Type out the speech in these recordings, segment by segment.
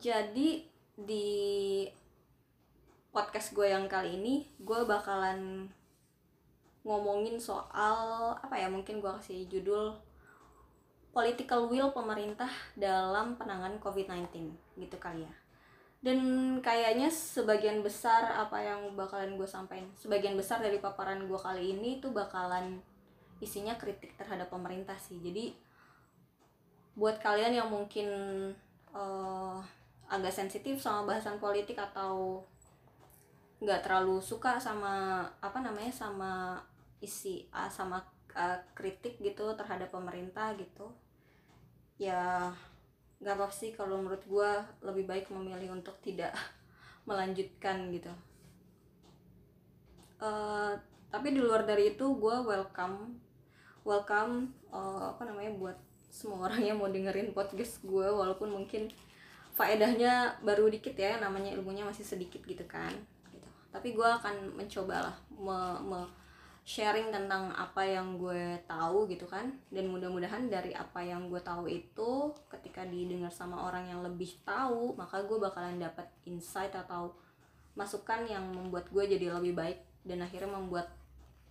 jadi di podcast gue yang kali ini gue bakalan ngomongin soal apa ya mungkin gue kasih judul political will pemerintah dalam penanganan COVID-19 gitu kali ya. Dan kayaknya sebagian besar apa yang bakalan gue sampaikan sebagian besar dari paparan gue kali ini tuh bakalan isinya kritik terhadap pemerintah sih. Jadi buat kalian yang mungkin uh, agak sensitif sama bahasan politik atau nggak terlalu suka sama apa namanya sama isi uh, sama uh, kritik gitu terhadap pemerintah gitu. Ya nggak apa sih kalau menurut gue lebih baik memilih untuk tidak melanjutkan gitu. Uh, tapi di luar dari itu gue welcome welcome uh, apa namanya buat semua orang yang mau dengerin podcast gue walaupun mungkin faedahnya baru dikit ya namanya ilmunya masih sedikit gitu kan gitu. tapi gue akan mencoba lah me, me sharing tentang apa yang gue tahu gitu kan. Dan mudah-mudahan dari apa yang gue tahu itu ketika didengar sama orang yang lebih tahu maka gue bakalan dapat insight atau masukan yang membuat gue jadi lebih baik dan akhirnya membuat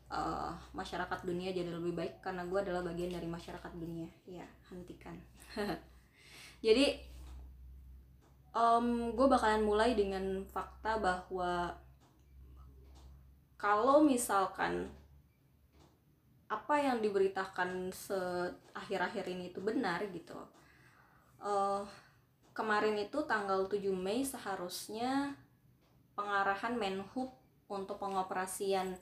uh, masyarakat dunia jadi lebih baik karena gue adalah bagian dari masyarakat dunia. Ya hentikan. Jadi um, gue bakalan mulai dengan fakta bahwa kalau misalkan apa yang diberitakan akhir-akhir ini itu benar gitu uh, kemarin itu tanggal 7 Mei seharusnya pengarahan Menhub untuk pengoperasian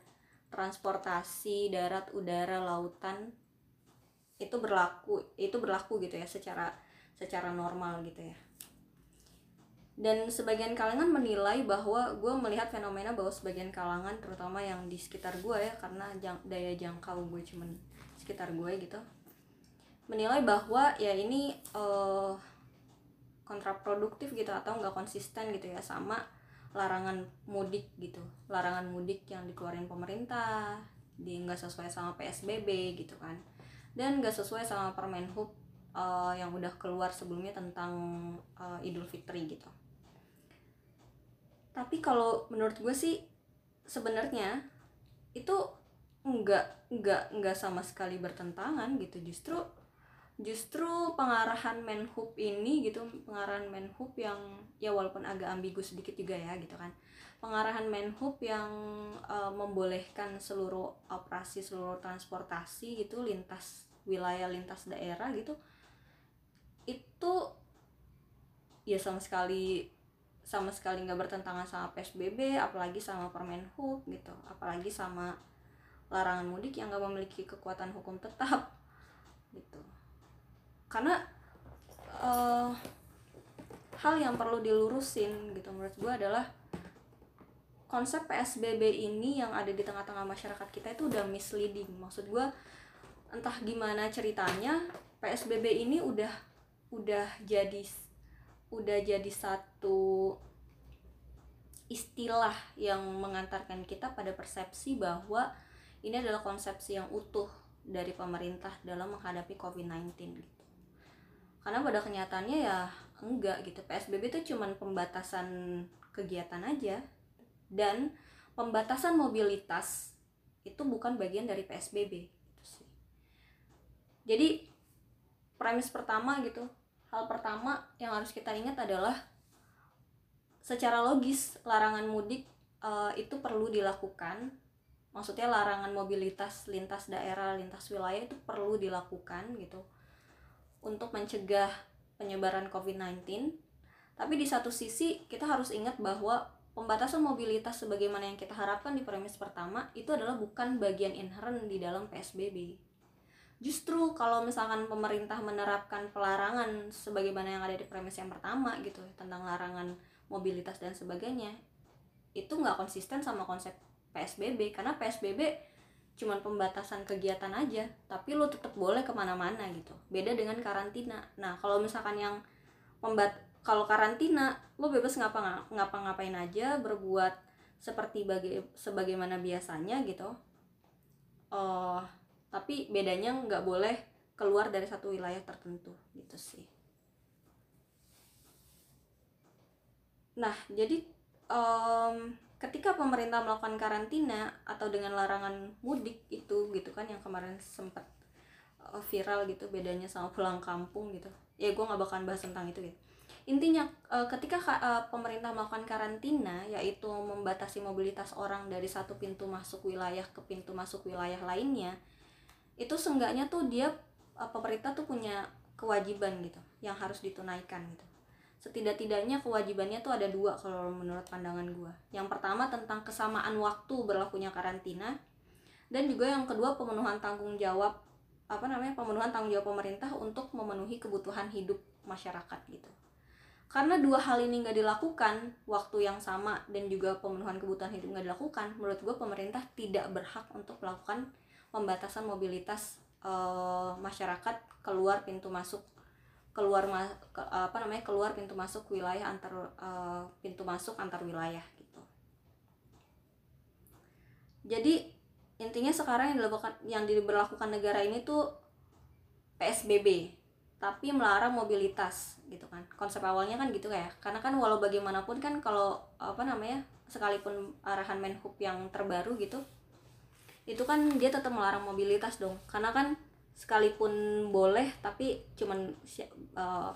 transportasi darat udara lautan itu berlaku itu berlaku gitu ya secara secara normal gitu ya dan sebagian kalangan menilai bahwa gue melihat fenomena bahwa sebagian kalangan terutama yang di sekitar gue ya karena jang, daya jangkau gue cuman sekitar gue gitu menilai bahwa ya ini uh, kontraproduktif gitu atau nggak konsisten gitu ya sama larangan mudik gitu. Larangan mudik yang dikeluarin pemerintah di nggak sesuai sama psbb gitu kan. Dan nggak sesuai sama permen hub uh, yang udah keluar sebelumnya tentang uh, idul fitri gitu tapi kalau menurut gue sih sebenarnya itu enggak enggak enggak sama sekali bertentangan gitu. Justru justru pengarahan Menhub ini gitu pengarahan Menhub yang ya walaupun agak ambigu sedikit juga ya gitu kan. Pengarahan Menhub yang uh, membolehkan seluruh operasi seluruh transportasi gitu lintas wilayah lintas daerah gitu itu ya sama sekali sama sekali nggak bertentangan sama PSBB apalagi sama Permen Hub gitu. Apalagi sama larangan mudik yang nggak memiliki kekuatan hukum tetap gitu. Karena uh, hal yang perlu dilurusin gitu menurut gue adalah konsep PSBB ini yang ada di tengah-tengah masyarakat kita itu udah misleading. Maksud gue entah gimana ceritanya PSBB ini udah udah jadi udah jadi satu istilah yang mengantarkan kita pada persepsi bahwa ini adalah konsepsi yang utuh dari pemerintah dalam menghadapi COVID-19 gitu. Karena pada kenyataannya ya enggak gitu. PSBB itu cuma pembatasan kegiatan aja dan pembatasan mobilitas itu bukan bagian dari PSBB gitu sih. Jadi premis pertama gitu, hal pertama yang harus kita ingat adalah secara logis larangan mudik uh, itu perlu dilakukan. Maksudnya larangan mobilitas lintas daerah lintas wilayah itu perlu dilakukan gitu untuk mencegah penyebaran COVID-19 tapi di satu sisi kita harus ingat bahwa pembatasan mobilitas sebagaimana yang kita harapkan di premis pertama itu adalah bukan bagian inherent di dalam PSBB justru kalau misalkan pemerintah menerapkan pelarangan sebagaimana yang ada di premis yang pertama gitu tentang larangan mobilitas dan sebagainya itu nggak konsisten sama konsep PSBB karena PSBB cuma pembatasan kegiatan aja tapi lo tetap boleh ke mana-mana gitu. Beda dengan karantina. Nah kalau misalkan yang pembat kalau karantina lo bebas ngapa ngapa ngapain aja berbuat seperti baga sebagaimana biasanya gitu. Uh, tapi bedanya nggak boleh keluar dari satu wilayah tertentu gitu sih. Nah jadi um, ketika pemerintah melakukan karantina atau dengan larangan mudik itu gitu kan yang kemarin sempat uh, viral gitu bedanya sama pulang kampung gitu. Ya gue nggak bakalan bahas tentang itu gitu. Intinya uh, ketika uh, pemerintah melakukan karantina yaitu membatasi mobilitas orang dari satu pintu masuk wilayah ke pintu masuk wilayah lainnya itu seenggaknya tuh dia uh, pemerintah tuh punya kewajiban gitu yang harus ditunaikan gitu. Setidak-tidaknya kewajibannya tuh ada dua kalau menurut pandangan gue yang pertama tentang kesamaan waktu berlakunya karantina dan juga yang kedua pemenuhan tanggung jawab apa namanya pemenuhan tanggung jawab pemerintah untuk memenuhi kebutuhan hidup masyarakat gitu. Karena dua hal ini nggak dilakukan waktu yang sama dan juga pemenuhan kebutuhan hidup nggak dilakukan menurut gue pemerintah tidak berhak untuk melakukan pembatasan mobilitas uh, masyarakat keluar pintu masuk keluar ma ke, apa namanya keluar pintu masuk wilayah antar uh, pintu masuk antar wilayah gitu. Jadi intinya sekarang yang dilakukan yang diberlakukan negara ini tuh PSBB tapi melarang mobilitas gitu kan. Konsep awalnya kan gitu kayak karena kan walau bagaimanapun kan kalau apa namanya sekalipun arahan Menhub yang terbaru gitu itu kan dia tetap melarang mobilitas dong. Karena kan sekalipun boleh tapi cuman uh,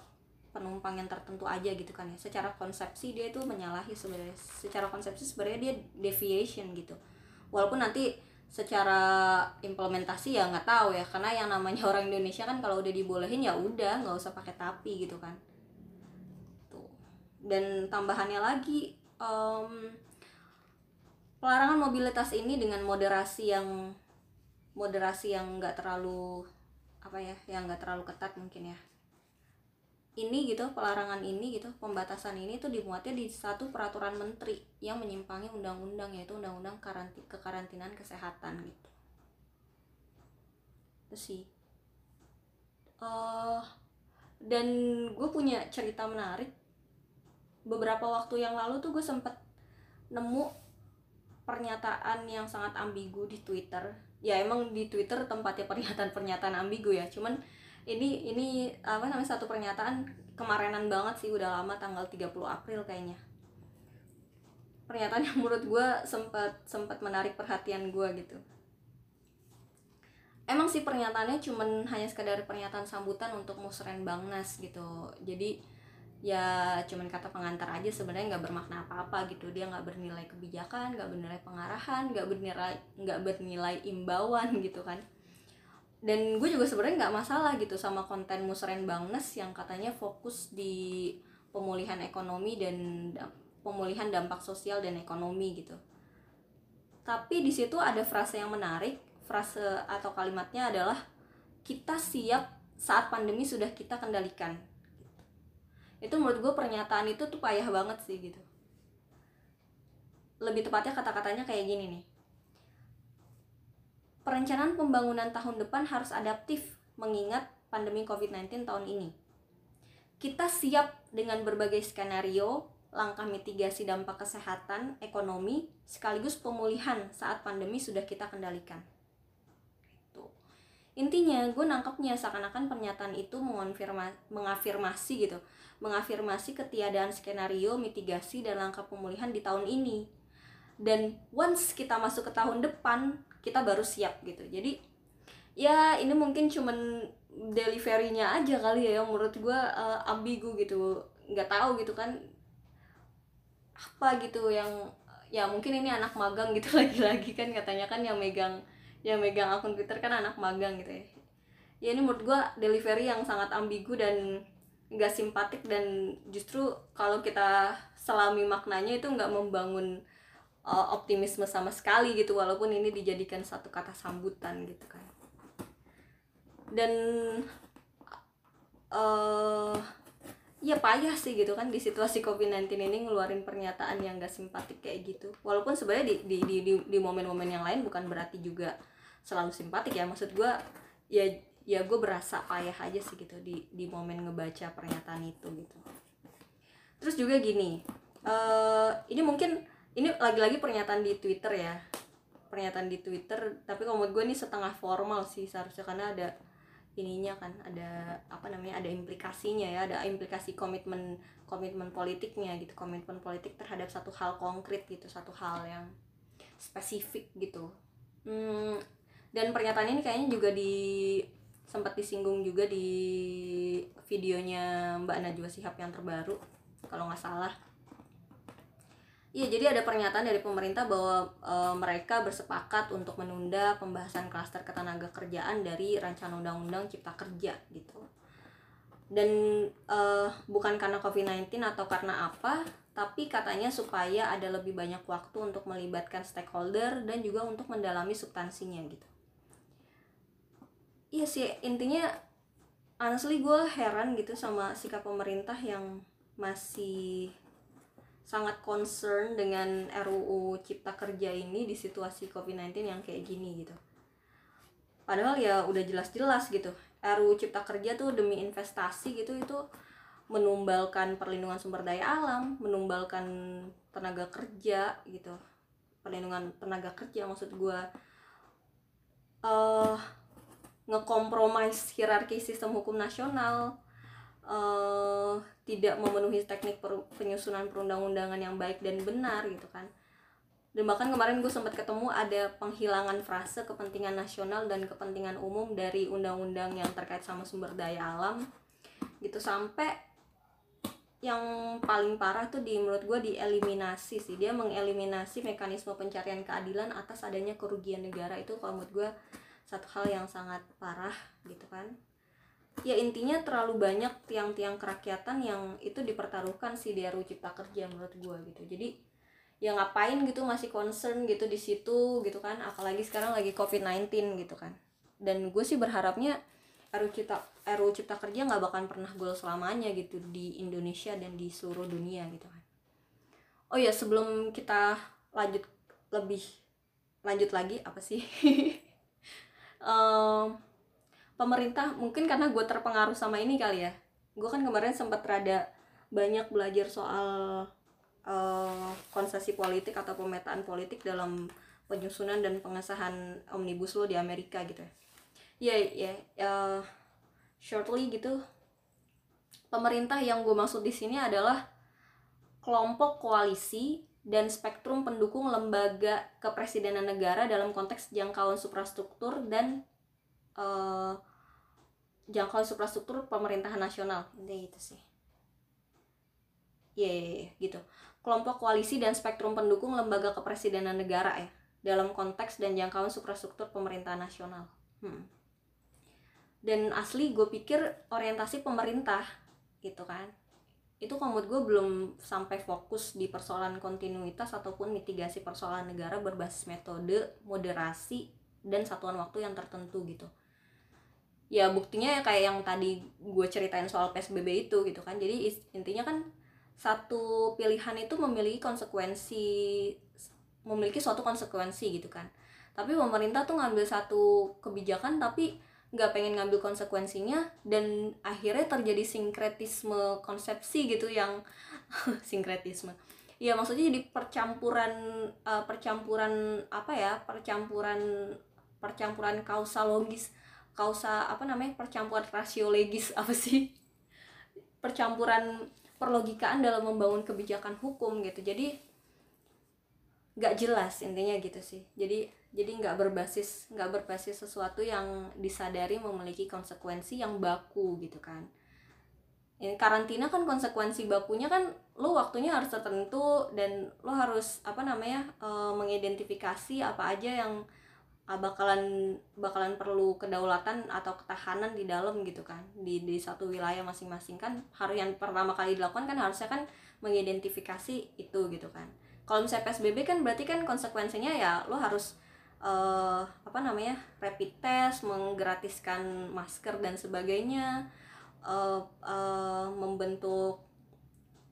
penumpang yang tertentu aja gitu kan ya. Secara konsepsi dia itu menyalahi sebenarnya. Secara konsepsi sebenarnya dia deviation gitu. Walaupun nanti secara implementasi ya nggak tahu ya. Karena yang namanya orang Indonesia kan kalau udah dibolehin ya udah nggak usah pakai tapi gitu kan. Tuh. Dan tambahannya lagi um, pelarangan mobilitas ini dengan moderasi yang moderasi yang nggak terlalu apa ya yang nggak terlalu ketat mungkin ya. Ini gitu pelarangan ini gitu pembatasan ini tuh dimuatnya di satu peraturan menteri yang menyimpangi undang-undang yaitu undang-undang karanti kekarantinaan kesehatan gitu. Itu sih. Uh, dan gue punya cerita menarik. Beberapa waktu yang lalu tuh gue sempet nemu pernyataan yang sangat ambigu di Twitter. Ya emang di Twitter tempatnya pernyataan-pernyataan ambigu ya. Cuman ini ini apa namanya satu pernyataan kemarinan banget sih udah lama tanggal 30 April kayaknya. Pernyataan yang menurut gue sempat sempat menarik perhatian gue gitu. Emang sih pernyataannya cuman hanya sekadar pernyataan sambutan untuk musren Bangnas gitu. Jadi ya cuman kata pengantar aja sebenarnya nggak bermakna apa-apa gitu. Dia nggak bernilai kebijakan nggak bernilai pengarahan nggak bernilai nggak bernilai imbauan gitu kan. Dan gue juga sebenarnya nggak masalah gitu sama konten musren bangnes yang katanya fokus di pemulihan ekonomi dan pemulihan dampak sosial dan ekonomi gitu. Tapi di situ ada frase yang menarik. Frase atau kalimatnya adalah kita siap saat pandemi sudah kita kendalikan itu menurut gue pernyataan itu tuh payah banget sih gitu lebih tepatnya kata-katanya kayak gini nih Perencanaan pembangunan tahun depan harus adaptif mengingat pandemi COVID-19 tahun ini. Kita siap dengan berbagai skenario, langkah mitigasi dampak kesehatan, ekonomi, sekaligus pemulihan saat pandemi sudah kita kendalikan. Itu. Intinya, gue nangkepnya seakan-akan pernyataan itu mengafirmasi gitu, mengafirmasi ketiadaan skenario, mitigasi, dan langkah pemulihan di tahun ini. Dan once kita masuk ke tahun depan, kita baru siap gitu. Jadi ya ini mungkin cuman deliverynya aja kali ya yang menurut gue uh, ambigu gitu. Nggak tahu gitu kan apa gitu yang ya mungkin ini anak magang gitu lagi-lagi kan katanya kan yang megang yang megang akun Twitter kan anak magang gitu ya. Ya ini menurut gue delivery yang sangat ambigu dan nggak simpatik dan justru kalau kita selami maknanya itu nggak membangun uh, optimisme sama sekali gitu walaupun ini dijadikan satu kata sambutan gitu kan. Dan uh, ya payah sih gitu kan di situasi COVID-19 ini ngeluarin pernyataan yang gak simpatik kayak gitu. Walaupun sebenarnya di di di di, momen-momen yang lain bukan berarti juga selalu simpatik ya. Maksud gue ya ya gue berasa payah aja sih gitu di di momen ngebaca pernyataan itu gitu. Terus juga gini uh, ini mungkin ini lagi-lagi pernyataan di Twitter ya. Pernyataan di Twitter tapi kalau menurut gue ini setengah formal sih seharusnya karena ada ininya kan ada apa namanya ada implikasinya ya ada implikasi komitmen komitmen politiknya gitu komitmen politik terhadap satu hal konkret gitu satu hal yang spesifik gitu. Hmm, dan pernyataan ini kayaknya juga di sempat disinggung juga di videonya Mbak Najwa Sihab yang terbaru kalau nggak salah Iya, jadi ada pernyataan dari pemerintah bahwa e, mereka bersepakat untuk menunda pembahasan klaster ketenaga kerjaan dari rancangan undang-undang Cipta Kerja gitu. Dan e, bukan karena COVID-19 atau karena apa, tapi katanya supaya ada lebih banyak waktu untuk melibatkan stakeholder dan juga untuk mendalami substansinya gitu. Iya sih, intinya honestly gue heran gitu sama sikap pemerintah yang masih sangat concern dengan RUU Cipta Kerja ini di situasi COVID-19 yang kayak gini gitu. Padahal ya udah jelas-jelas gitu. RUU Cipta Kerja tuh demi investasi gitu itu menumbalkan perlindungan sumber daya alam, menumbalkan tenaga kerja gitu. Perlindungan tenaga kerja maksud gua uh, ngekompromis hierarki sistem hukum nasional uh, tidak memenuhi teknik per, penyusunan perundang-undangan yang baik dan benar gitu kan. Dan bahkan kemarin gue sempat ketemu ada penghilangan frase kepentingan nasional dan kepentingan umum dari undang-undang yang terkait sama sumber daya alam gitu. Sampai yang paling parah tuh di menurut gue dieliminasi sih. Dia mengeliminasi mekanisme pencarian keadilan atas adanya kerugian negara. Itu kalau menurut gue satu hal yang sangat parah gitu kan. Ya intinya terlalu banyak tiang-tiang kerakyatan yang itu dipertaruhkan si di RUU Cipta Kerja menurut gue gitu. Jadi ya ngapain gitu masih concern gitu di situ gitu kan apalagi sekarang lagi COVID-19 gitu kan. Dan gue sih berharapnya RUU Cipta RUU Cipta Kerja nggak bakal pernah gol selamanya gitu di Indonesia dan di seluruh dunia gitu kan. Oh ya sebelum kita lanjut lebih lanjut lagi apa sih um, pemerintah mungkin karena gue terpengaruh sama ini kali ya. Gue kan kemarin sempat rada banyak belajar soal uh, konsesi politik atau pemetaan politik dalam penyusunan dan pengesahan omnibus law di Amerika gitu ya. Ya yeah, uh, shortly gitu. Pemerintah yang gue maksud di sini adalah kelompok koalisi dan spektrum pendukung lembaga kepresidenan negara dalam konteks jangkauan suprastruktur dan uh, jangkauan infrastruktur pemerintahan nasional. Intinya gitu sih. Ya yeah, yeah, yeah, gitu. Kelompok koalisi dan spektrum pendukung lembaga kepresidenan negara ya dalam konteks dan jangkauan infrastruktur pemerintahan nasional. Hmm. dan asli gue pikir orientasi pemerintah gitu kan itu menurut gue belum sampai fokus di persoalan kontinuitas ataupun mitigasi persoalan negara berbasis metode moderasi dan satuan waktu yang tertentu gitu. Ya buktinya ya kayak yang tadi gue ceritain soal PSBB itu gitu kan. Jadi intinya kan satu pilihan itu memiliki konsekuensi memiliki suatu konsekuensi gitu kan. Tapi pemerintah tuh ngambil satu kebijakan tapi nggak pengen ngambil konsekuensinya dan akhirnya terjadi sinkretisme konsepsi gitu yang sinkretisme. Ya maksudnya jadi percampuran uh, percampuran apa ya percampuran percampuran kausalogis kausa apa namanya percampuran rasiolegis apa sih? Percampuran perlogikaan dalam membangun kebijakan hukum gitu. Jadi nggak jelas intinya gitu sih. Jadi jadi nggak berbasis nggak berbasis sesuatu yang disadari memiliki konsekuensi yang baku gitu kan. Ini karantina kan konsekuensi bakunya kan lo waktunya harus tertentu dan lo harus apa namanya e, mengidentifikasi apa aja yang Ah, bakalan bakalan perlu kedaulatan atau ketahanan di dalam gitu kan. Di di satu wilayah masing-masing kan harus yang pertama kali dilakukan kan harusnya kan mengidentifikasi itu gitu kan. Kalau misalnya psbb kan berarti kan konsekuensinya ya lo harus uh, apa namanya rapid test menggratiskan masker dan sebagainya uh, uh, membentuk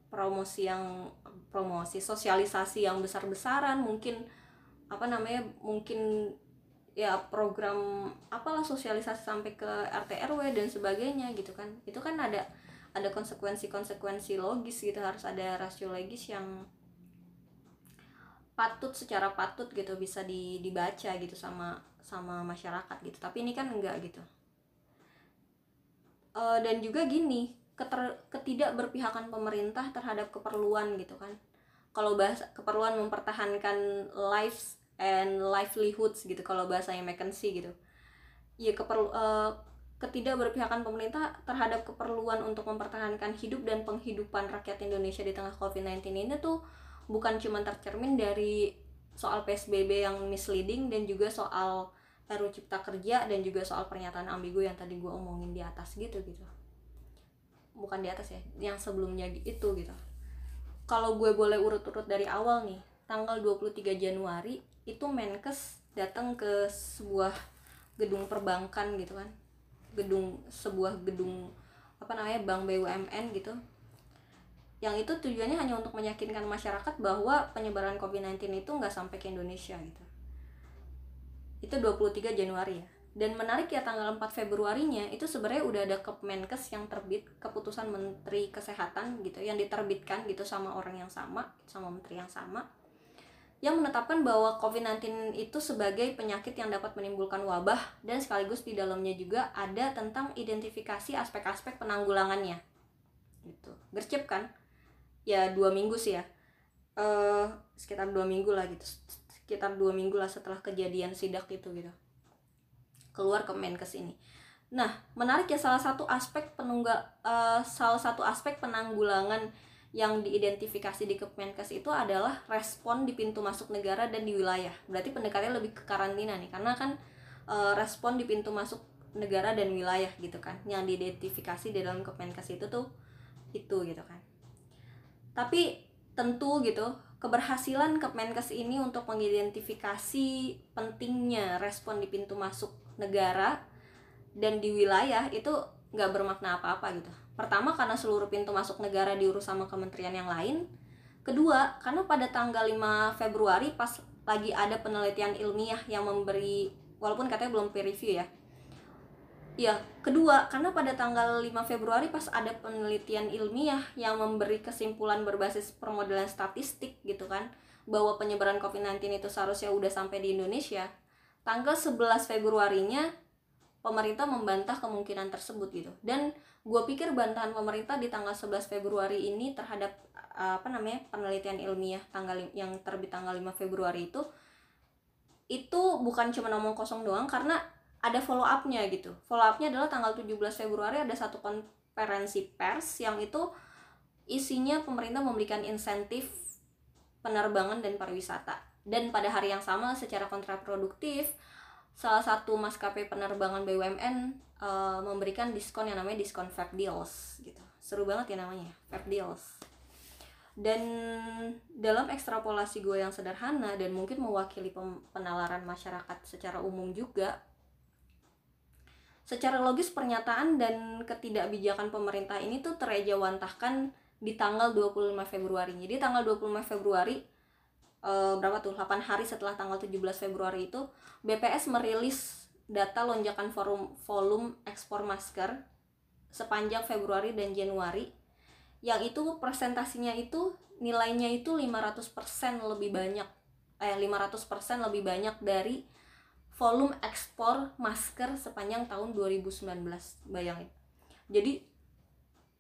promosi yang promosi sosialisasi yang besar-besaran mungkin apa namanya mungkin ya program apalah sosialisasi sampai ke RT RW dan sebagainya gitu kan. Itu kan ada ada konsekuensi-konsekuensi logis gitu harus ada rasio logis yang patut secara patut gitu bisa di, dibaca gitu sama sama masyarakat gitu. Tapi ini kan enggak gitu. Uh, dan juga gini keter, ketidakberpihakan pemerintah terhadap keperluan gitu kan. Kalau bahasa keperluan mempertahankan lives and livelihoods gitu kalau bahasanya McKinsey gitu. Ya keperlu uh, ketidakberpihakan pemerintah terhadap keperluan untuk mempertahankan hidup dan penghidupan rakyat Indonesia di tengah COVID-19 ini tuh bukan cuma tercermin dari soal PSBB yang misleading dan juga soal RUU Cipta Kerja dan juga soal pernyataan ambigu yang tadi gue omongin di atas gitu gitu. Bukan di atas ya yang sebelumnya itu gitu. Kalau gue boleh urut-urut dari awal nih tanggal 23 Januari itu Menkes datang ke sebuah gedung perbankan gitu kan. Gedung sebuah gedung apa namanya bank BUMN gitu yang itu tujuannya hanya untuk meyakinkan masyarakat bahwa penyebaran COVID-19 itu nggak sampai ke Indonesia gitu. Itu 23 Januari ya. Dan menarik ya tanggal 4 Februarinya itu sebenarnya udah ada Kemenkes yang terbit keputusan Menteri Kesehatan gitu yang diterbitkan gitu sama orang yang sama sama menteri yang sama yang menetapkan bahwa COVID-19 itu sebagai penyakit yang dapat menimbulkan wabah dan sekaligus di dalamnya juga ada tentang identifikasi aspek-aspek penanggulangannya gitu. Gercep kan ya dua minggu sih ya uh, sekitar dua minggu lah gitu sekitar dua minggu lah setelah kejadian sidak itu gitu keluar ke Menkes ini. Nah, menarik ya salah satu aspek penungga uh, salah satu aspek penanggulangan yang diidentifikasi di Kemenkes itu adalah respon di pintu masuk negara dan di wilayah. Berarti pendekatannya lebih ke karantina nih, karena kan uh, respon di pintu masuk negara dan wilayah gitu kan, yang diidentifikasi di dalam Kemenkes itu tuh itu gitu kan. Tapi tentu gitu keberhasilan Kemenkes ini untuk mengidentifikasi pentingnya respon di pintu masuk negara dan di wilayah itu nggak bermakna apa-apa gitu. Pertama karena seluruh pintu masuk negara diurus sama kementerian yang lain. Kedua, karena pada tanggal 5 Februari pas lagi ada penelitian ilmiah yang memberi walaupun katanya belum peer review ya. Ya, kedua, karena pada tanggal 5 Februari pas ada penelitian ilmiah yang memberi kesimpulan berbasis permodelan statistik gitu kan, bahwa penyebaran COVID-19 itu seharusnya udah sampai di Indonesia tanggal 11 Februarinya pemerintah membantah kemungkinan tersebut gitu. Dan gue pikir bantahan pemerintah di tanggal 11 Februari ini terhadap apa namanya penelitian ilmiah tanggal yang terbit tanggal 5 Februari itu itu bukan cuma ngomong kosong doang karena ada follow upnya gitu. Follow upnya adalah tanggal 17 Februari ada satu konferensi pers yang itu isinya pemerintah memberikan insentif penerbangan dan pariwisata. Dan pada hari yang sama secara kontraproduktif salah satu maskapai penerbangan BUMN uh, eh, memberikan diskon yang namanya diskon Fab Deals gitu. Seru banget ya namanya Fab Deals. Dan dalam ekstrapolasi gue yang sederhana dan mungkin mewakili penalaran masyarakat secara umum juga secara logis pernyataan dan ketidakbijakan pemerintah ini tuh terejawantahkan di tanggal 25 Februari. Jadi tanggal 25 Februari uh, berapa tuh? 8 hari setelah tanggal 17 Februari itu BPS merilis data lonjakan volume volume ekspor masker sepanjang Februari dan Januari. Yang itu presentasinya itu nilainya itu 500% lebih banyak eh 500% lebih banyak dari volume ekspor masker sepanjang tahun 2019 bayangin. Jadi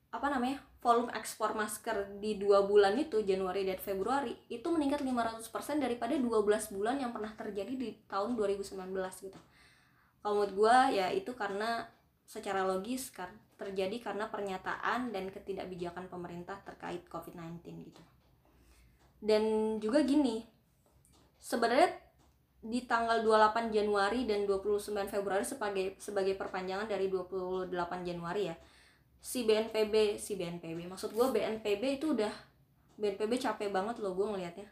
apa namanya volume ekspor masker di dua bulan itu Januari dan Februari itu meningkat 500% daripada 12 bulan yang pernah terjadi di tahun 2019 gitu. Kalau menurut gue ya itu karena secara logis kan terjadi karena pernyataan dan ketidakbijakan pemerintah terkait COVID-19 gitu. Dan juga gini sebenarnya di tanggal 28 Januari dan 29 Februari sebagai sebagai perpanjangan dari 28 Januari ya. Si BNPB si BNPB maksud gue BNPB itu udah BNPB capek banget loh gue ngelihatnya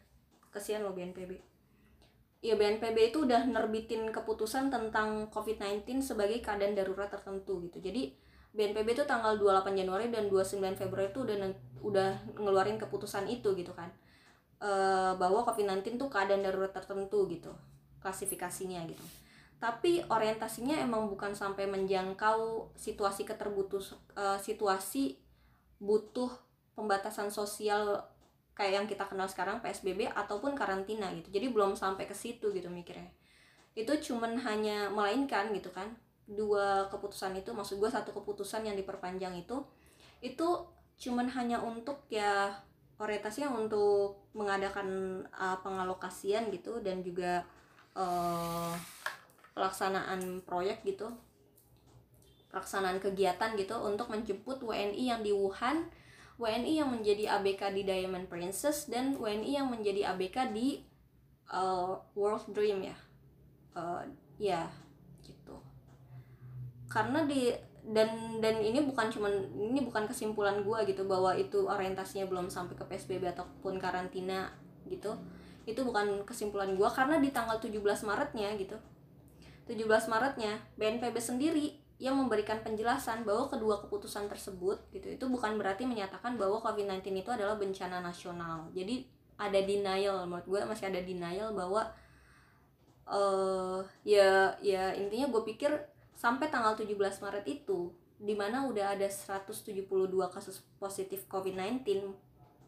kesian lo BNPB ya BNPB itu udah nerbitin keputusan tentang COVID-19 sebagai keadaan darurat tertentu gitu. Jadi BNPB itu tanggal 28 Januari dan 29 Februari itu udah udah ngeluarin keputusan itu gitu kan. E, bahwa COVID-19 tuh keadaan darurat tertentu gitu klasifikasinya gitu. Tapi orientasinya emang bukan sampai menjangkau situasi keterbutuh uh, situasi butuh pembatasan sosial kayak yang kita kenal sekarang PSBB ataupun karantina gitu. Jadi belum sampai ke situ gitu mikirnya. Itu cuman hanya melainkan gitu kan dua keputusan itu maksud gue satu keputusan yang diperpanjang itu itu cuman hanya untuk ya orientasinya untuk mengadakan uh, pengalokasian gitu dan juga uh, pelaksanaan proyek gitu pelaksanaan kegiatan gitu untuk menjemput WNI yang di Wuhan WNI yang menjadi ABK di Diamond Princess dan WNI yang menjadi ABK di uh, World Dream ya. Uh, ya gitu. Karena di dan dan ini bukan cuman ini bukan kesimpulan gue gitu bahwa itu orientasinya belum sampai ke PSBB ataupun karantina gitu itu bukan kesimpulan gue karena di tanggal 17 Maretnya gitu 17 Maretnya BNPB sendiri yang memberikan penjelasan bahwa kedua keputusan tersebut gitu itu bukan berarti menyatakan bahwa COVID-19 itu adalah bencana nasional. Jadi ada denial menurut gue masih ada denial bahwa uh, ya ya intinya gue pikir sampai tanggal 17 Maret itu di mana udah ada 172 kasus positif COVID-19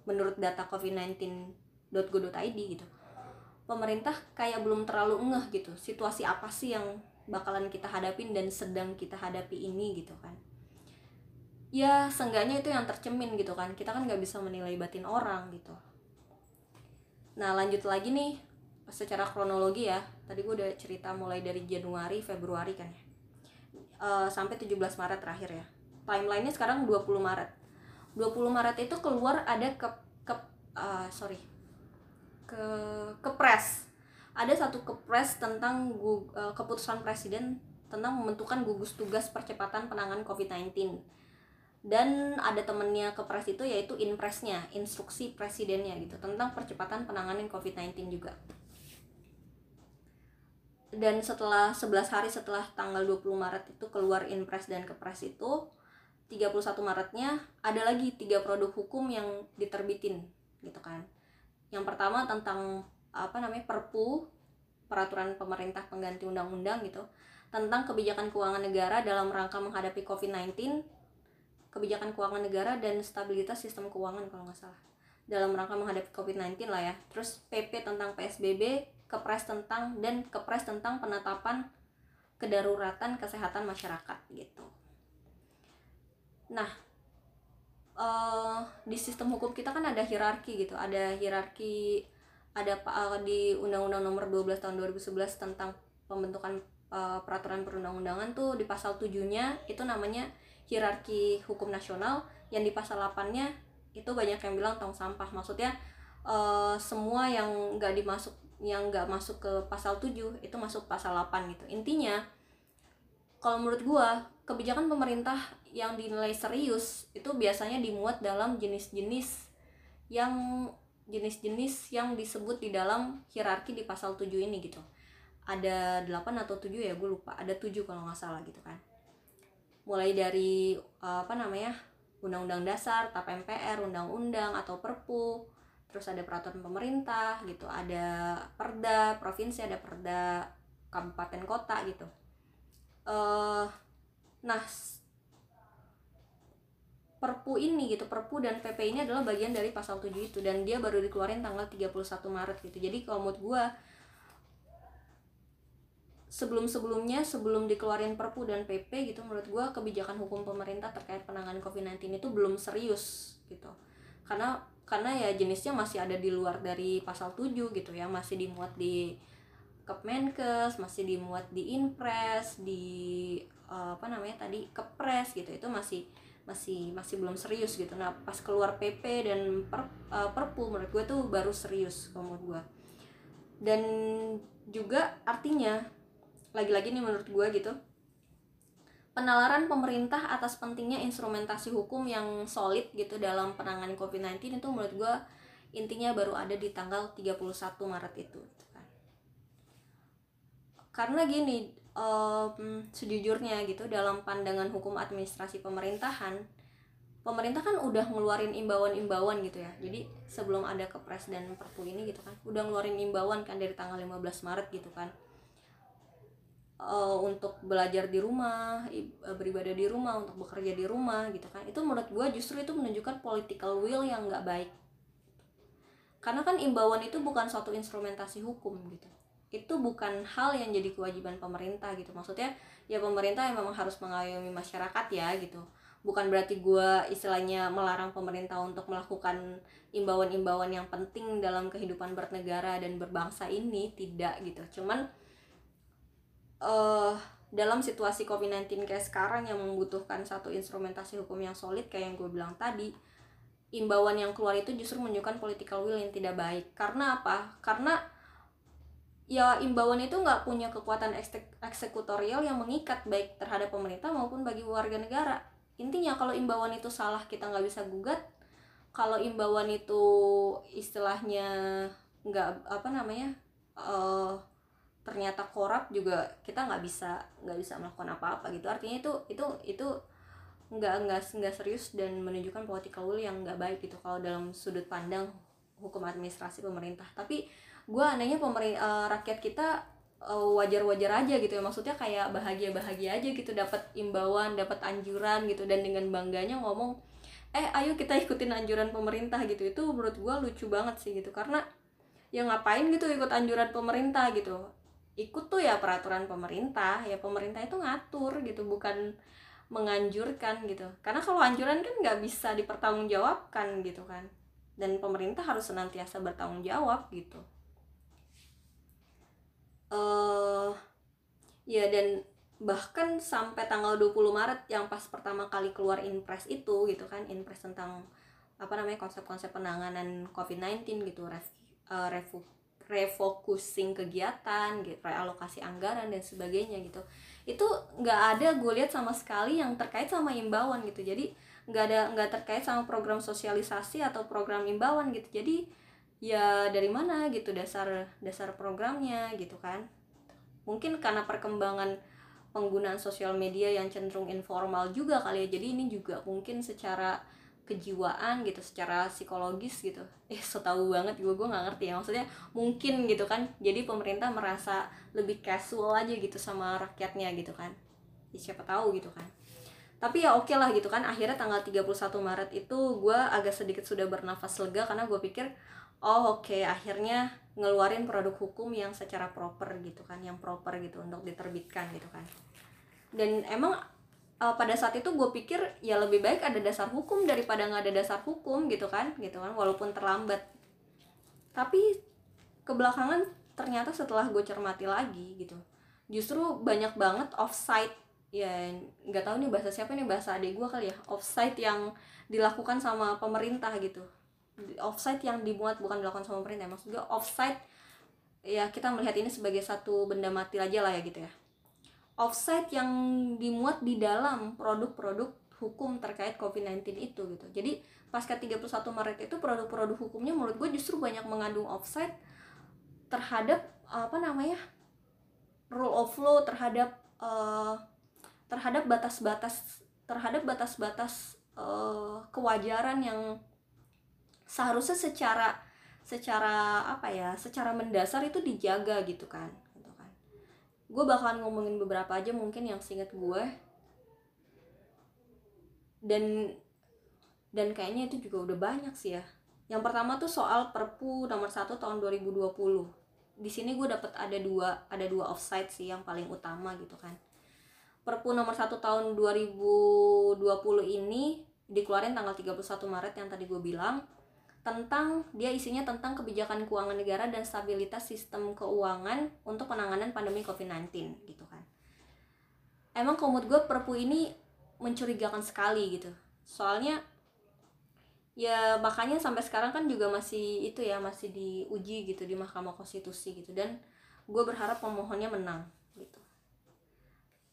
menurut data covid19.go.id gitu. Pemerintah kayak belum terlalu ngeh gitu, situasi apa sih yang bakalan kita hadapin dan sedang kita hadapi ini gitu kan. Ya, seenggaknya itu yang tercemin gitu kan. Kita kan nggak bisa menilai batin orang gitu. Nah, lanjut lagi nih secara kronologi ya. Tadi gue udah cerita mulai dari Januari, Februari kan ya uh, sampai 17 Maret terakhir ya timelinenya sekarang 20 Maret 20 Maret itu keluar ada ke ke uh, sorry ke kepres ada satu kepres tentang uh, keputusan presiden tentang membentukan gugus tugas percepatan penanganan COVID-19 dan ada temennya kepres itu yaitu inpresnya instruksi presidennya gitu tentang percepatan penanganan COVID-19 juga. Dan setelah 11 hari setelah tanggal 20 Maret itu keluar impres dan kepres itu 31 Maretnya ada lagi tiga produk hukum yang diterbitin gitu kan yang pertama tentang apa namanya perpu peraturan pemerintah pengganti undang-undang gitu tentang kebijakan keuangan negara dalam rangka menghadapi COVID-19 kebijakan keuangan negara dan stabilitas sistem keuangan kalau nggak salah dalam rangka menghadapi COVID-19 lah ya terus PP tentang PSBB kepres tentang dan kepres tentang penetapan kedaruratan kesehatan masyarakat gitu. Nah, uh, di sistem hukum kita kan ada hierarki gitu, ada hierarki ada uh, di Undang-Undang Nomor 12 Tahun 2011 tentang pembentukan uh, peraturan perundang-undangan tuh di pasal 7-nya itu namanya hierarki hukum nasional. Yang di pasal 8-nya itu banyak yang bilang tong sampah. Maksudnya uh, semua yang nggak dimasuk yang nggak masuk ke pasal 7 itu masuk pasal 8 gitu. Intinya kalau menurut gua kebijakan pemerintah yang dinilai serius itu biasanya dimuat dalam jenis-jenis yang jenis-jenis yang disebut di dalam hierarki di pasal 7 ini gitu. Ada 8 atau 7 ya gue lupa. Ada 7 kalau nggak salah gitu kan. Mulai dari apa namanya undang-undang dasar, tap MPR, undang-undang atau perpu terus ada peraturan pemerintah gitu ada perda provinsi ada perda kabupaten kota gitu uh, nah perpu ini gitu perpu dan pp ini adalah bagian dari pasal 7 itu dan dia baru dikeluarin tanggal 31 Maret gitu. Jadi kalau menurut gue sebelum-sebelumnya sebelum dikeluarin perpu dan pp gitu menurut gue kebijakan hukum pemerintah terkait penanganan covid-19 itu belum serius gitu. Karena karena ya jenisnya masih ada di luar dari pasal 7 gitu ya masih dimuat di Kepmenkes masih dimuat di Inpres di uh, apa namanya tadi Kepres gitu. Itu masih masih masih belum serius gitu. Nah pas keluar PP dan per, uh, Perpu menurut gue tuh baru serius menurut gue dan juga artinya lagi-lagi nih menurut gue gitu penalaran pemerintah atas pentingnya instrumentasi hukum yang solid gitu dalam penanganan COVID-19 itu menurut gue intinya baru ada di tanggal 31 Maret itu. Karena gini um, sejujurnya gitu dalam pandangan hukum administrasi pemerintahan pemerintah kan udah ngeluarin imbauan-imbauan gitu ya. Jadi sebelum ada kepres dan perpu ini gitu kan udah ngeluarin imbauan kan dari tanggal 15 Maret gitu kan. Uh, untuk belajar di rumah eh, beribadah di rumah untuk bekerja di rumah gitu kan. Itu menurut gue justru itu menunjukkan political will yang nggak baik. Karena kan imbauan itu bukan suatu instrumentasi hukum gitu itu bukan hal yang jadi kewajiban pemerintah gitu. Maksudnya ya pemerintah yang memang harus mengayomi masyarakat ya gitu. Bukan berarti gue istilahnya melarang pemerintah untuk melakukan imbauan-imbauan yang penting dalam kehidupan bernegara dan berbangsa ini tidak gitu. Cuman uh, dalam situasi COVID-19 kayak sekarang yang membutuhkan satu instrumentasi hukum yang solid kayak yang gue bilang tadi imbauan yang keluar itu justru menunjukkan political will yang tidak baik. Karena apa? Karena ya imbauan itu nggak punya kekuatan eksekutorial yang mengikat baik terhadap pemerintah maupun bagi warga negara. Intinya kalau imbauan itu salah kita nggak bisa gugat. Kalau imbauan itu istilahnya nggak apa namanya uh, ternyata korup juga kita nggak bisa nggak bisa melakukan apa-apa gitu. Artinya itu itu itu nggak nggak nggak serius dan menunjukkan political will yang nggak baik gitu kalau dalam sudut pandang hukum administrasi pemerintah. Tapi gue anehnya pemerintah uh, eh, rakyat kita uh, wajar-wajar aja gitu ya. Maksudnya kayak bahagia-bahagia aja gitu dapat imbauan dapat anjuran gitu. Dan dengan bangganya ngomong eh ayo kita ikutin anjuran pemerintah gitu. Itu menurut gue lucu banget sih gitu. Karena ya ngapain gitu ikut anjuran pemerintah gitu? Ikut tuh ya peraturan pemerintah. Ya pemerintah itu ngatur gitu bukan menganjurkan gitu. Karena kalau anjuran kan nggak bisa dipertanggungjawabkan gitu kan. Dan pemerintah harus senantiasa bertanggung jawab gitu uh, ya dan bahkan sampai tanggal 20 Maret yang pas pertama kali keluar impres itu gitu kan impres tentang apa namanya konsep-konsep penanganan COVID-19 gitu ref, uh, refu, refocusing kegiatan gitu realokasi anggaran dan sebagainya gitu. Itu nggak ada gue lihat sama sekali yang terkait sama imbauan gitu. Jadi nggak ada nggak terkait sama program sosialisasi atau program imbauan gitu. Jadi ya dari mana gitu dasar dasar programnya gitu kan. Mungkin karena perkembangan penggunaan sosial media yang cenderung informal juga kali ya. Jadi ini juga mungkin secara kejiwaan gitu secara psikologis gitu. Eh so tau banget gue gue nggak ngerti ya. Maksudnya mungkin gitu kan. Jadi pemerintah merasa lebih casual aja gitu sama rakyatnya gitu kan. Ya, siapa tahu gitu kan. Tapi ya oke okay lah gitu kan. Akhirnya tanggal 31 Maret itu gue agak sedikit sudah bernafas lega karena gue pikir oh oke okay, akhirnya ngeluarin produk hukum yang secara proper gitu kan yang proper gitu untuk diterbitkan gitu kan. Dan emang uh, pada saat itu gue pikir ya lebih baik ada dasar hukum daripada nggak ada dasar hukum gitu kan gitu kan walaupun terlambat. Tapi kebelakangan ternyata setelah gue cermati lagi gitu justru banyak banget offside ya nggak tahu nih bahasa siapa nih bahasa adik gue kali ya offside yang dilakukan sama pemerintah gitu offside yang dimuat bukan dilakukan sama pemerintah maksudnya offside ya kita melihat ini sebagai satu benda mati aja lah ya gitu ya. Offside yang dimuat di dalam produk-produk hukum terkait COVID-19 itu gitu. Jadi pasca 31 Maret itu produk-produk hukumnya menurut gue justru banyak mengandung offside terhadap apa namanya rule of law terhadap uh, terhadap batas-batas terhadap batas-batas uh, kewajaran yang seharusnya secara secara apa ya secara mendasar itu dijaga gitu kan gitu kan. Gue bakalan ngomongin beberapa aja mungkin yang singkat gue dan dan kayaknya itu juga udah banyak sih ya. Yang pertama tuh soal Perpu nomor 1 tahun 2020 di sini gue dapet ada dua ada dua offside sih yang paling utama gitu kan. Perpu nomor 1 tahun 2020 ini dikeluarin tanggal 31 Maret yang tadi gue bilang tentang dia isinya tentang kebijakan keuangan negara dan stabilitas sistem keuangan untuk penanganan pandemi COVID-19 gitu kan. Emang komut gue perpu ini mencurigakan sekali gitu. Soalnya ya makanya sampai sekarang kan juga masih itu ya masih diuji gitu di Mahkamah Konstitusi gitu dan gue berharap pemohonnya menang gitu.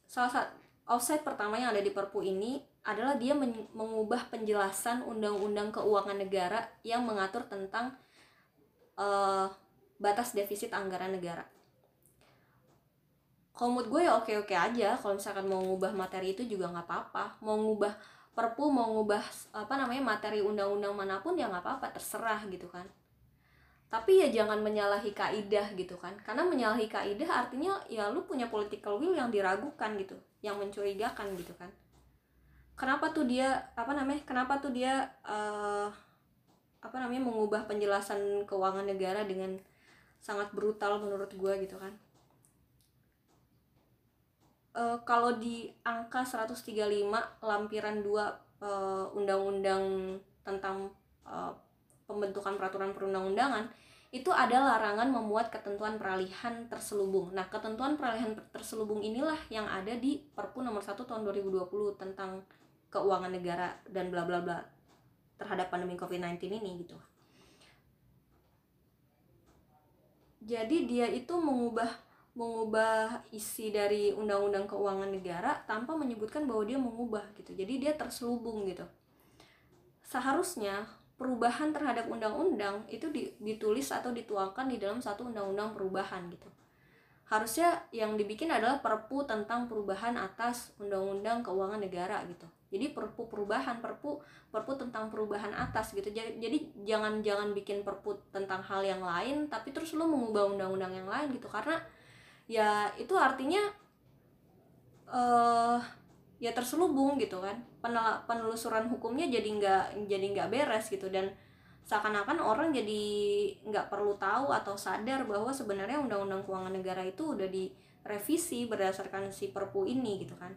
Salah satu offset pertama yang ada di perpu ini adalah dia mengubah penjelasan undang-undang keuangan negara yang mengatur tentang uh, batas defisit anggaran negara. Kalau menurut gue ya oke-oke aja kalau misalkan mau ngubah materi itu juga nggak apa-apa. Mau ngubah perpu, mau ngubah apa namanya materi undang-undang mana pun ya nggak apa-apa, terserah gitu kan. Tapi ya jangan menyalahi kaidah gitu kan. Karena menyalahi kaidah artinya ya lu punya political will yang diragukan gitu, yang mencurigakan gitu kan kenapa tuh dia apa namanya kenapa tuh dia uh, apa namanya mengubah penjelasan keuangan negara dengan sangat brutal menurut gue gitu kan uh, kalau di angka 135 lampiran 2 uh, undang-undang tentang uh, pembentukan peraturan perundang-undangan itu ada larangan memuat ketentuan peralihan terselubung. Nah, ketentuan peralihan terselubung inilah yang ada di Perpu nomor 1 tahun 2020 tentang keuangan negara dan bla bla bla terhadap pandemi COVID-19 ini gitu. Jadi dia itu mengubah mengubah isi dari undang-undang keuangan negara tanpa menyebutkan bahwa dia mengubah gitu. Jadi dia terselubung gitu. Seharusnya perubahan terhadap undang-undang itu ditulis atau dituangkan di dalam satu undang-undang perubahan gitu. Harusnya yang dibikin adalah perpu tentang perubahan atas undang-undang keuangan negara gitu. Jadi perpu perubahan, perpu perpu tentang perubahan atas gitu. Jadi, jangan jangan bikin perpu tentang hal yang lain tapi terus lu mengubah undang-undang yang lain gitu. Karena ya itu artinya uh, ya terselubung gitu kan. Penelusuran hukumnya jadi nggak jadi nggak beres gitu. Dan seakan-akan orang jadi nggak perlu tahu atau sadar bahwa sebenarnya undang-undang keuangan negara itu udah direvisi berdasarkan si perpu ini gitu kan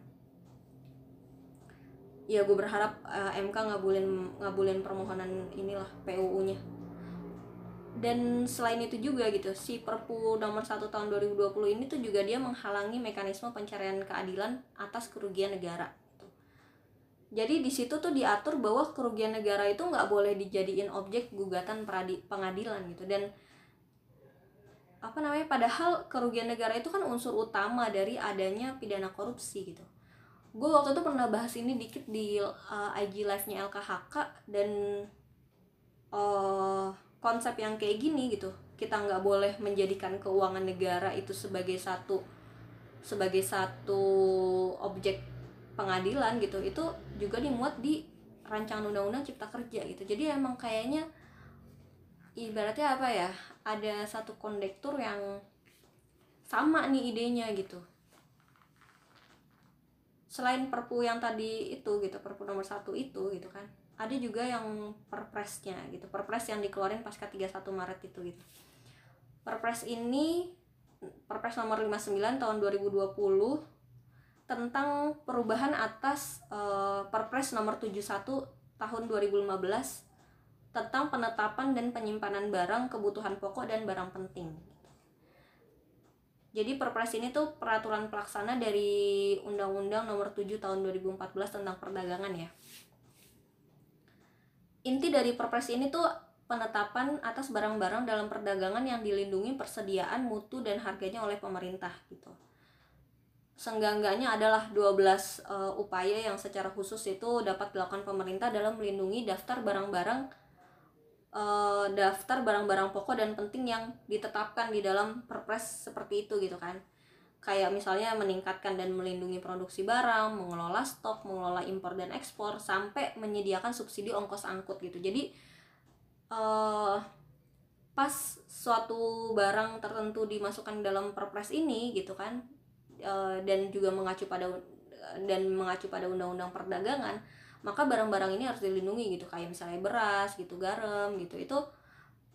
ya gue berharap uh, eh, MK ngabulin ngabulin permohonan inilah PUU-nya dan selain itu juga gitu si Perpu nomor 1 tahun 2020 ini tuh juga dia menghalangi mekanisme pencarian keadilan atas kerugian negara. Jadi di situ tuh diatur bahwa kerugian negara itu nggak boleh dijadiin objek gugatan pengadilan gitu. Dan apa namanya padahal kerugian negara itu kan unsur utama dari adanya pidana korupsi gitu gue waktu itu pernah bahas ini dikit di uh, IG live nya LKHK dan uh, konsep yang kayak gini gitu. Kita nggak boleh menjadikan keuangan negara itu sebagai satu sebagai satu objek pengadilan gitu. Itu juga dimuat di rancangan undang-undang cipta kerja gitu. Jadi emang kayaknya ibaratnya apa ya ada satu kondektur yang sama nih idenya gitu selain perpu yang tadi itu gitu perpu nomor satu itu gitu kan ada juga yang perpresnya gitu perpres yang dikeluarin pasca 31 Maret itu gitu. Perpres ini perpres nomor 59 tahun 2020 tentang perubahan atas uh, perpres nomor 71 tahun 2015 tentang penetapan dan penyimpanan barang kebutuhan pokok dan barang penting jadi perpres ini tuh peraturan pelaksana dari Undang-Undang Nomor 7 Tahun 2014 tentang perdagangan ya inti dari perpres ini tuh penetapan atas barang-barang dalam perdagangan yang dilindungi persediaan mutu dan harganya oleh pemerintah gitu. Senggangganya adalah 12 uh, eh, upaya yang secara khusus itu dapat dilakukan pemerintah dalam melindungi daftar barang-barang uh, daftar barang-barang pokok dan penting yang ditetapkan di dalam perpres seperti itu gitu kan kayak misalnya meningkatkan dan melindungi produksi barang, mengelola stok, mengelola impor dan ekspor, sampai menyediakan subsidi ongkos angkut gitu. Jadi uh, pas suatu barang tertentu dimasukkan dalam perpres ini gitu kan, uh, dan juga mengacu pada dan mengacu pada undang-undang perdagangan, maka barang-barang ini harus dilindungi gitu, kayak misalnya beras gitu, garam gitu, itu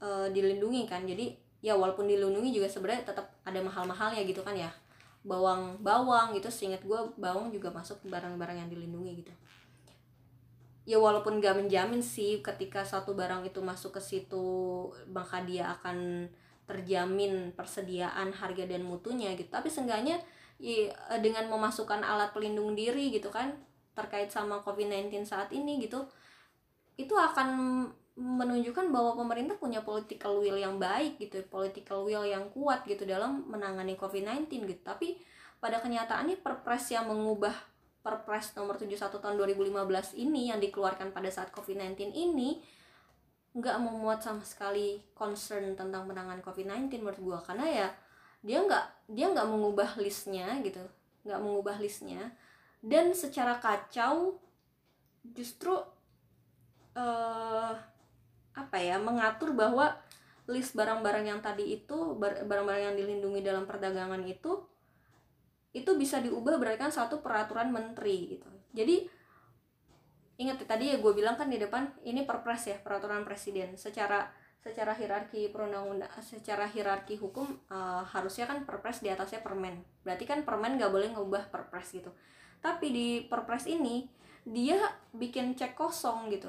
uh, dilindungi kan. Jadi ya walaupun dilindungi juga sebenarnya tetap ada mahal-mahalnya gitu kan ya. Bawang bawang gitu seingat gue bawang juga masuk barang-barang yang dilindungi gitu. Ya walaupun gak menjamin sih ketika satu barang itu masuk ke situ maka dia akan terjamin persediaan harga dan mutunya gitu. Tapi seenggaknya ya, dengan memasukkan alat pelindung diri gitu kan terkait sama COVID-19 saat ini gitu itu akan menunjukkan bahwa pemerintah punya political will yang baik gitu, political will yang kuat gitu dalam menangani COVID-19 gitu. Tapi pada kenyataannya perpres yang mengubah Perpres nomor 71 tahun 2015 ini yang dikeluarkan pada saat COVID-19 ini nggak memuat sama sekali concern tentang penanganan COVID-19 menurut gua karena ya dia nggak dia nggak mengubah listnya gitu nggak mengubah listnya dan secara kacau justru uh, apa ya mengatur bahwa list barang-barang yang tadi itu barang-barang yang dilindungi dalam perdagangan itu itu bisa diubah berdasarkan satu peraturan menteri gitu. Jadi ingat tadi ya gue bilang kan di depan ini perpres ya peraturan presiden. Secara secara hierarki perundang-undang secara hierarki hukum uh, harusnya kan perpres di atasnya permen. Berarti kan permen nggak boleh ngubah perpres gitu tapi di perpres ini dia bikin cek kosong gitu.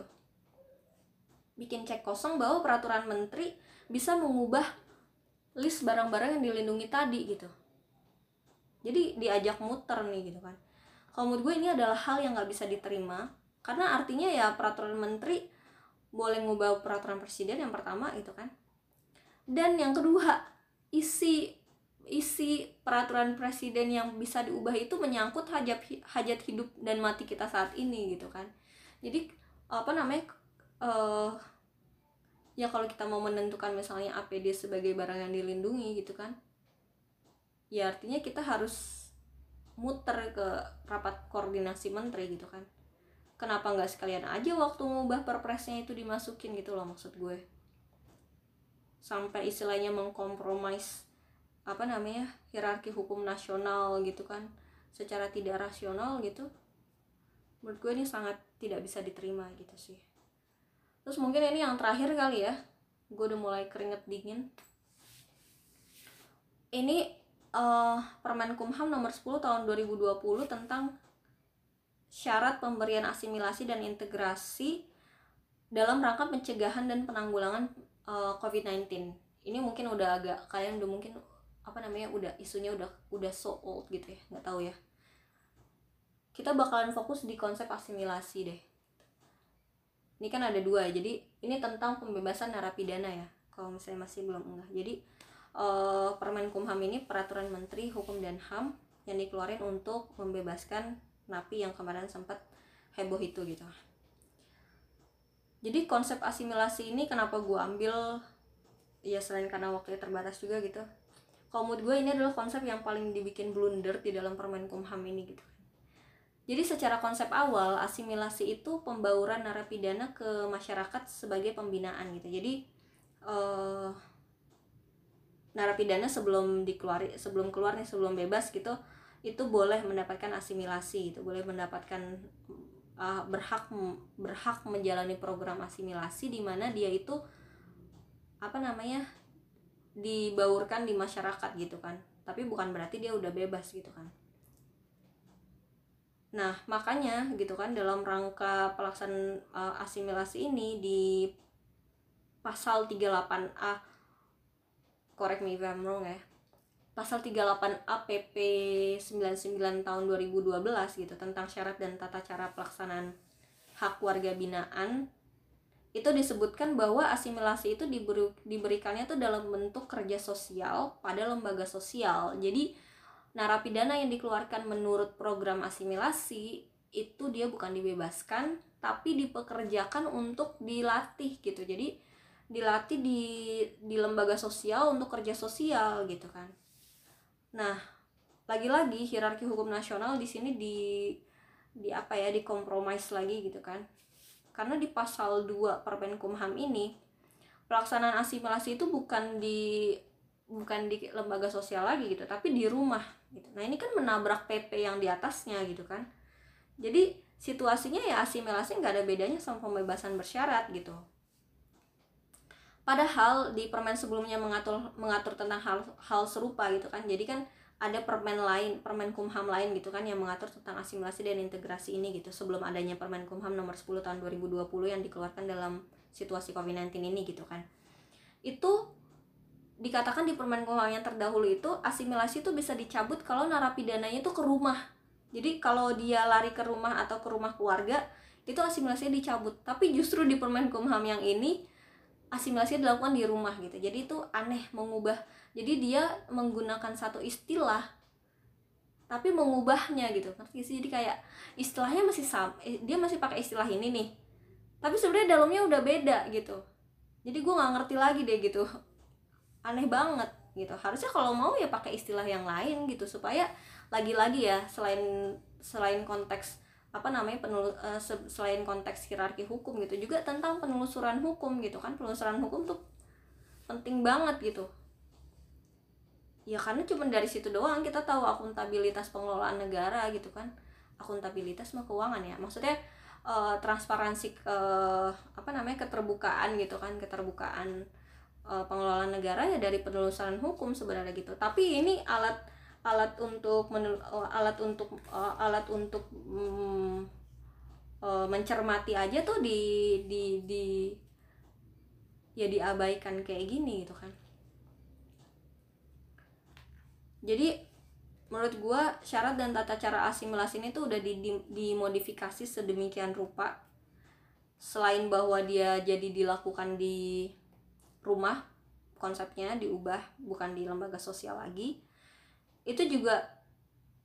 Bikin cek kosong bahwa peraturan menteri bisa mengubah list barang-barang yang dilindungi tadi gitu. Jadi diajak muter nih gitu kan. Kalau menurut gue ini adalah hal yang nggak bisa diterima karena artinya ya peraturan menteri boleh ngubah peraturan presiden yang pertama itu kan. Dan yang kedua isi isi peraturan presiden yang bisa diubah itu menyangkut hajat hajat hidup dan mati kita saat ini gitu kan. Jadi apa namanya uh, ya kalau kita mau menentukan misalnya APD sebagai barang yang dilindungi gitu kan ya artinya kita harus muter ke rapat koordinasi menteri gitu kan. Kenapa nggak sekalian aja waktu ngubah perpresnya itu dimasukin gitu loh maksud gue. Sampai istilahnya mengkompromis apa namanya hierarki hukum nasional gitu kan. Secara tidak rasional gitu menurut gue ini sangat tidak bisa diterima gitu sih. Terus mungkin ini yang terakhir kali ya. Gue udah mulai keringet dingin. Ini uh, Permen Kumham nomor 10 tahun 2020 tentang syarat pemberian asimilasi dan integrasi dalam rangka pencegahan dan penanggulangan uh, eh, COVID-19. Ini mungkin udah agak kalian udah mungkin apa namanya udah isunya udah udah so old gitu ya, nggak tahu ya. Kita bakalan fokus di konsep asimilasi deh. Ini kan ada dua, jadi ini tentang pembebasan narapidana ya. Kalau misalnya masih belum enggak. Jadi uh, Permen Kumham ini peraturan Menteri Hukum dan HAM yang dikeluarin untuk membebaskan napi yang kemarin sempat heboh itu gitu jadi konsep asimilasi ini kenapa gue ambil ya selain karena waktunya terbatas juga gitu kalau menurut gue ini adalah konsep yang paling dibikin blunder di dalam permen kumham ini gitu jadi secara konsep awal asimilasi itu pembauran narapidana ke masyarakat sebagai pembinaan gitu. Jadi uh, narapidana sebelum dikeluari sebelum keluar nih sebelum bebas gitu itu boleh mendapatkan asimilasi itu boleh mendapatkan uh, berhak berhak menjalani program asimilasi di mana dia itu apa namanya dibaurkan di masyarakat gitu kan. Tapi bukan berarti dia udah bebas gitu kan. Nah makanya gitu kan dalam rangka pelaksanaan uh, asimilasi ini di pasal 38A correct me if I'm wrong ya pasal 38 APP 99 tahun 2012 gitu tentang syarat dan tata cara pelaksanaan hak warga binaan itu disebutkan bahwa asimilasi itu diberi, diberikannya itu dalam bentuk kerja sosial pada lembaga sosial. Jadi narapidana yang dikeluarkan menurut program asimilasi itu dia bukan dibebaskan tapi dipekerjakan untuk dilatih gitu. Jadi dilatih di di lembaga sosial untuk kerja sosial gitu kan. Nah, lagi-lagi hierarki hukum nasional di sini di di apa ya dikompromis lagi gitu kan karena di pasal 2 Permenkumham ini pelaksanaan asimilasi itu bukan di bukan di lembaga sosial lagi gitu tapi di rumah gitu. Nah ini kan menabrak PP yang di atasnya gitu kan. Jadi situasinya ya asimilasi nggak ada bedanya sama pembebasan bersyarat gitu. Padahal di permen sebelumnya mengatur mengatur tentang hal hal serupa gitu kan. Jadi kan ada permen lain permen kumham lain gitu kan yang mengatur tentang asimilasi dan integrasi ini gitu sebelum adanya permen kumham nomor 10 tahun 2020 yang dikeluarkan dalam situasi covid-19 ini gitu kan. Itu dikatakan di permen kumham yang terdahulu itu asimilasi itu bisa dicabut kalau narapidananya itu ke rumah. Jadi kalau dia lari ke rumah atau ke rumah keluarga itu asimilasinya dicabut. Tapi justru di permen kumham yang ini asimilasi dilakukan di rumah gitu. Jadi itu aneh mengubah jadi dia menggunakan satu istilah tapi mengubahnya gitu. Ngerti sih? Jadi kayak istilahnya masih sama eh, dia masih pakai istilah ini nih. Tapi sebenarnya dalamnya udah beda gitu. Jadi gue nggak ngerti lagi deh gitu. Aneh banget gitu. Harusnya kalau mau ya pakai istilah yang lain gitu supaya lagi-lagi ya selain selain konteks apa namanya penul uh, selain konteks hierarki hukum gitu juga tentang penelusuran hukum gitu kan. Penelusuran hukum tuh penting banget gitu ya karena cuma dari situ doang kita tahu akuntabilitas pengelolaan negara gitu kan. Akuntabilitas mah keuangan ya. Maksudnya uh, transparansi uh, apa namanya keterbukaan gitu kan. Keterbukaan uh, pengelolaan negara ya dari penelusuran hukum sebenarnya gitu. Tapi ini alat alat untuk menel, uh, alat untuk uh, alat untuk um, uh, mencermati aja tuh di di di ya diabaikan kayak gini gitu kan jadi menurut gue syarat dan tata cara asimilasi ini tuh udah dimodifikasi sedemikian rupa. Selain bahwa dia jadi dilakukan di rumah konsepnya diubah bukan di lembaga sosial lagi itu juga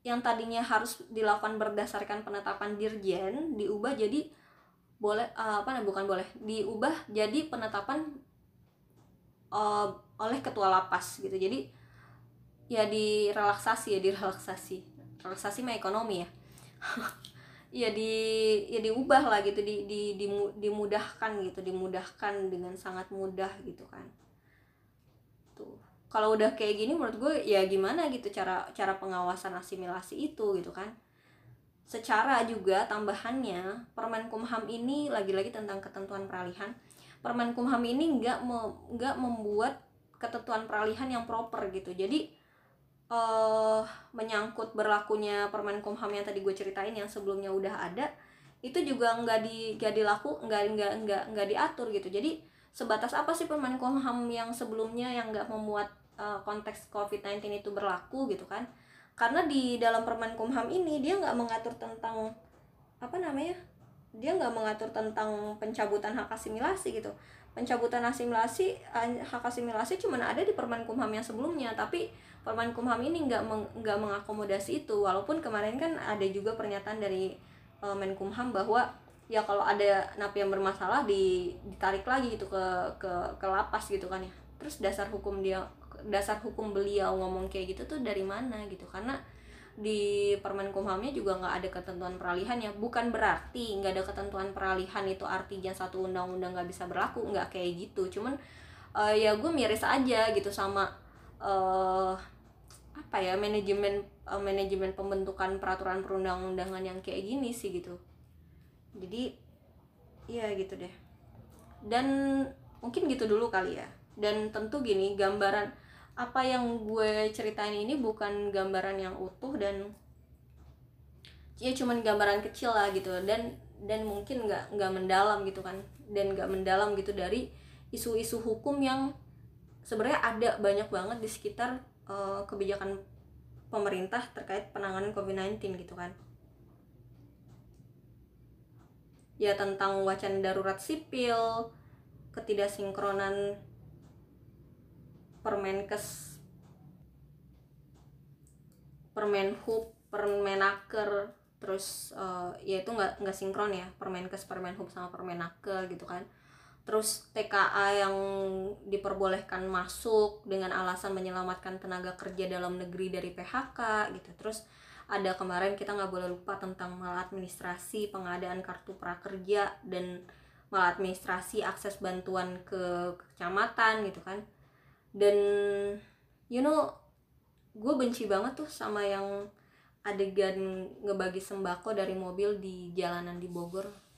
yang tadinya harus dilakukan berdasarkan penetapan dirjen diubah jadi boleh uh, apa nih bukan boleh diubah jadi penetapan uh, oleh ketua lapas gitu. Jadi ya direlaksasi ya direlaksasi relaksasi mah ekonomi ya ya di ya diubah lah gitu di, di, di dimudahkan gitu dimudahkan dengan sangat mudah gitu kan tuh kalau udah kayak gini menurut gue ya gimana gitu cara cara pengawasan asimilasi itu gitu kan Secara juga tambahannya Permen Kumham ini lagi-lagi tentang ketentuan peralihan. Permen Kumham ini nggak nggak membuat ketentuan peralihan yang proper gitu. Jadi uh, menyangkut berlakunya Permen Kumham yang tadi gue ceritain yang sebelumnya udah ada itu juga nggak di nggak dilaku nggak nggak nggak nggak diatur gitu. Jadi sebatas apa sih Permen Kumham yang sebelumnya yang nggak memuat uh, konteks COVID-19 itu berlaku gitu kan? karena di dalam permen kumham ini dia nggak mengatur tentang apa namanya dia nggak mengatur tentang pencabutan hak asimilasi gitu pencabutan asimilasi eh, hak asimilasi cuma ada di permen kumham yang sebelumnya tapi permen kumham ini nggak meng, mengakomodasi itu. Walaupun kemarin kan ada juga pernyataan dari uh, menkumham bahwa ya kalau ada napi yang bermasalah di, ditarik lagi gitu ke ke ke lapas gitu kan ya. Terus dasar hukum dia dasar hukum beliau ngomong kayak gitu tuh dari mana gitu. Karena di Permen Kumhamnya juga nggak ada ketentuan peralihan ya. Bukan berarti nggak ada ketentuan peralihan itu artinya satu undang-undang nggak bisa berlaku nggak kayak gitu. Cuman uh, ya gue miris aja gitu sama uh, apa ya manajemen uh, manajemen pembentukan peraturan perundang-undangan yang kayak gini sih gitu. Jadi iya gitu deh. Dan mungkin gitu dulu kali ya. Dan tentu gini gambaran apa yang gue ceritain ini bukan gambaran yang utuh dan ya cuman gambaran kecil lah gitu. Dan dan mungkin nggak nggak mendalam gitu kan. Dan nggak mendalam gitu dari isu-isu hukum yang sebenarnya ada banyak banget di sekitar uh, kebijakan pemerintah terkait penanganan COVID-19 gitu kan. Ya tentang wacana darurat sipil ketidaksinkronan Permenkes Permenhub Permenaker terus uh, ya itu nggak nggak sinkron ya Permenkes Permenhub sama Permenaker gitu kan terus TKA yang diperbolehkan masuk dengan alasan menyelamatkan tenaga kerja dalam negeri dari PHK gitu. Terus ada kemarin kita nggak boleh lupa tentang maladministrasi pengadaan kartu prakerja dan maladministrasi akses bantuan ke kecamatan gitu kan. Dan you know gue benci banget tuh sama yang adegan ngebagi sembako dari mobil di jalanan di Bogor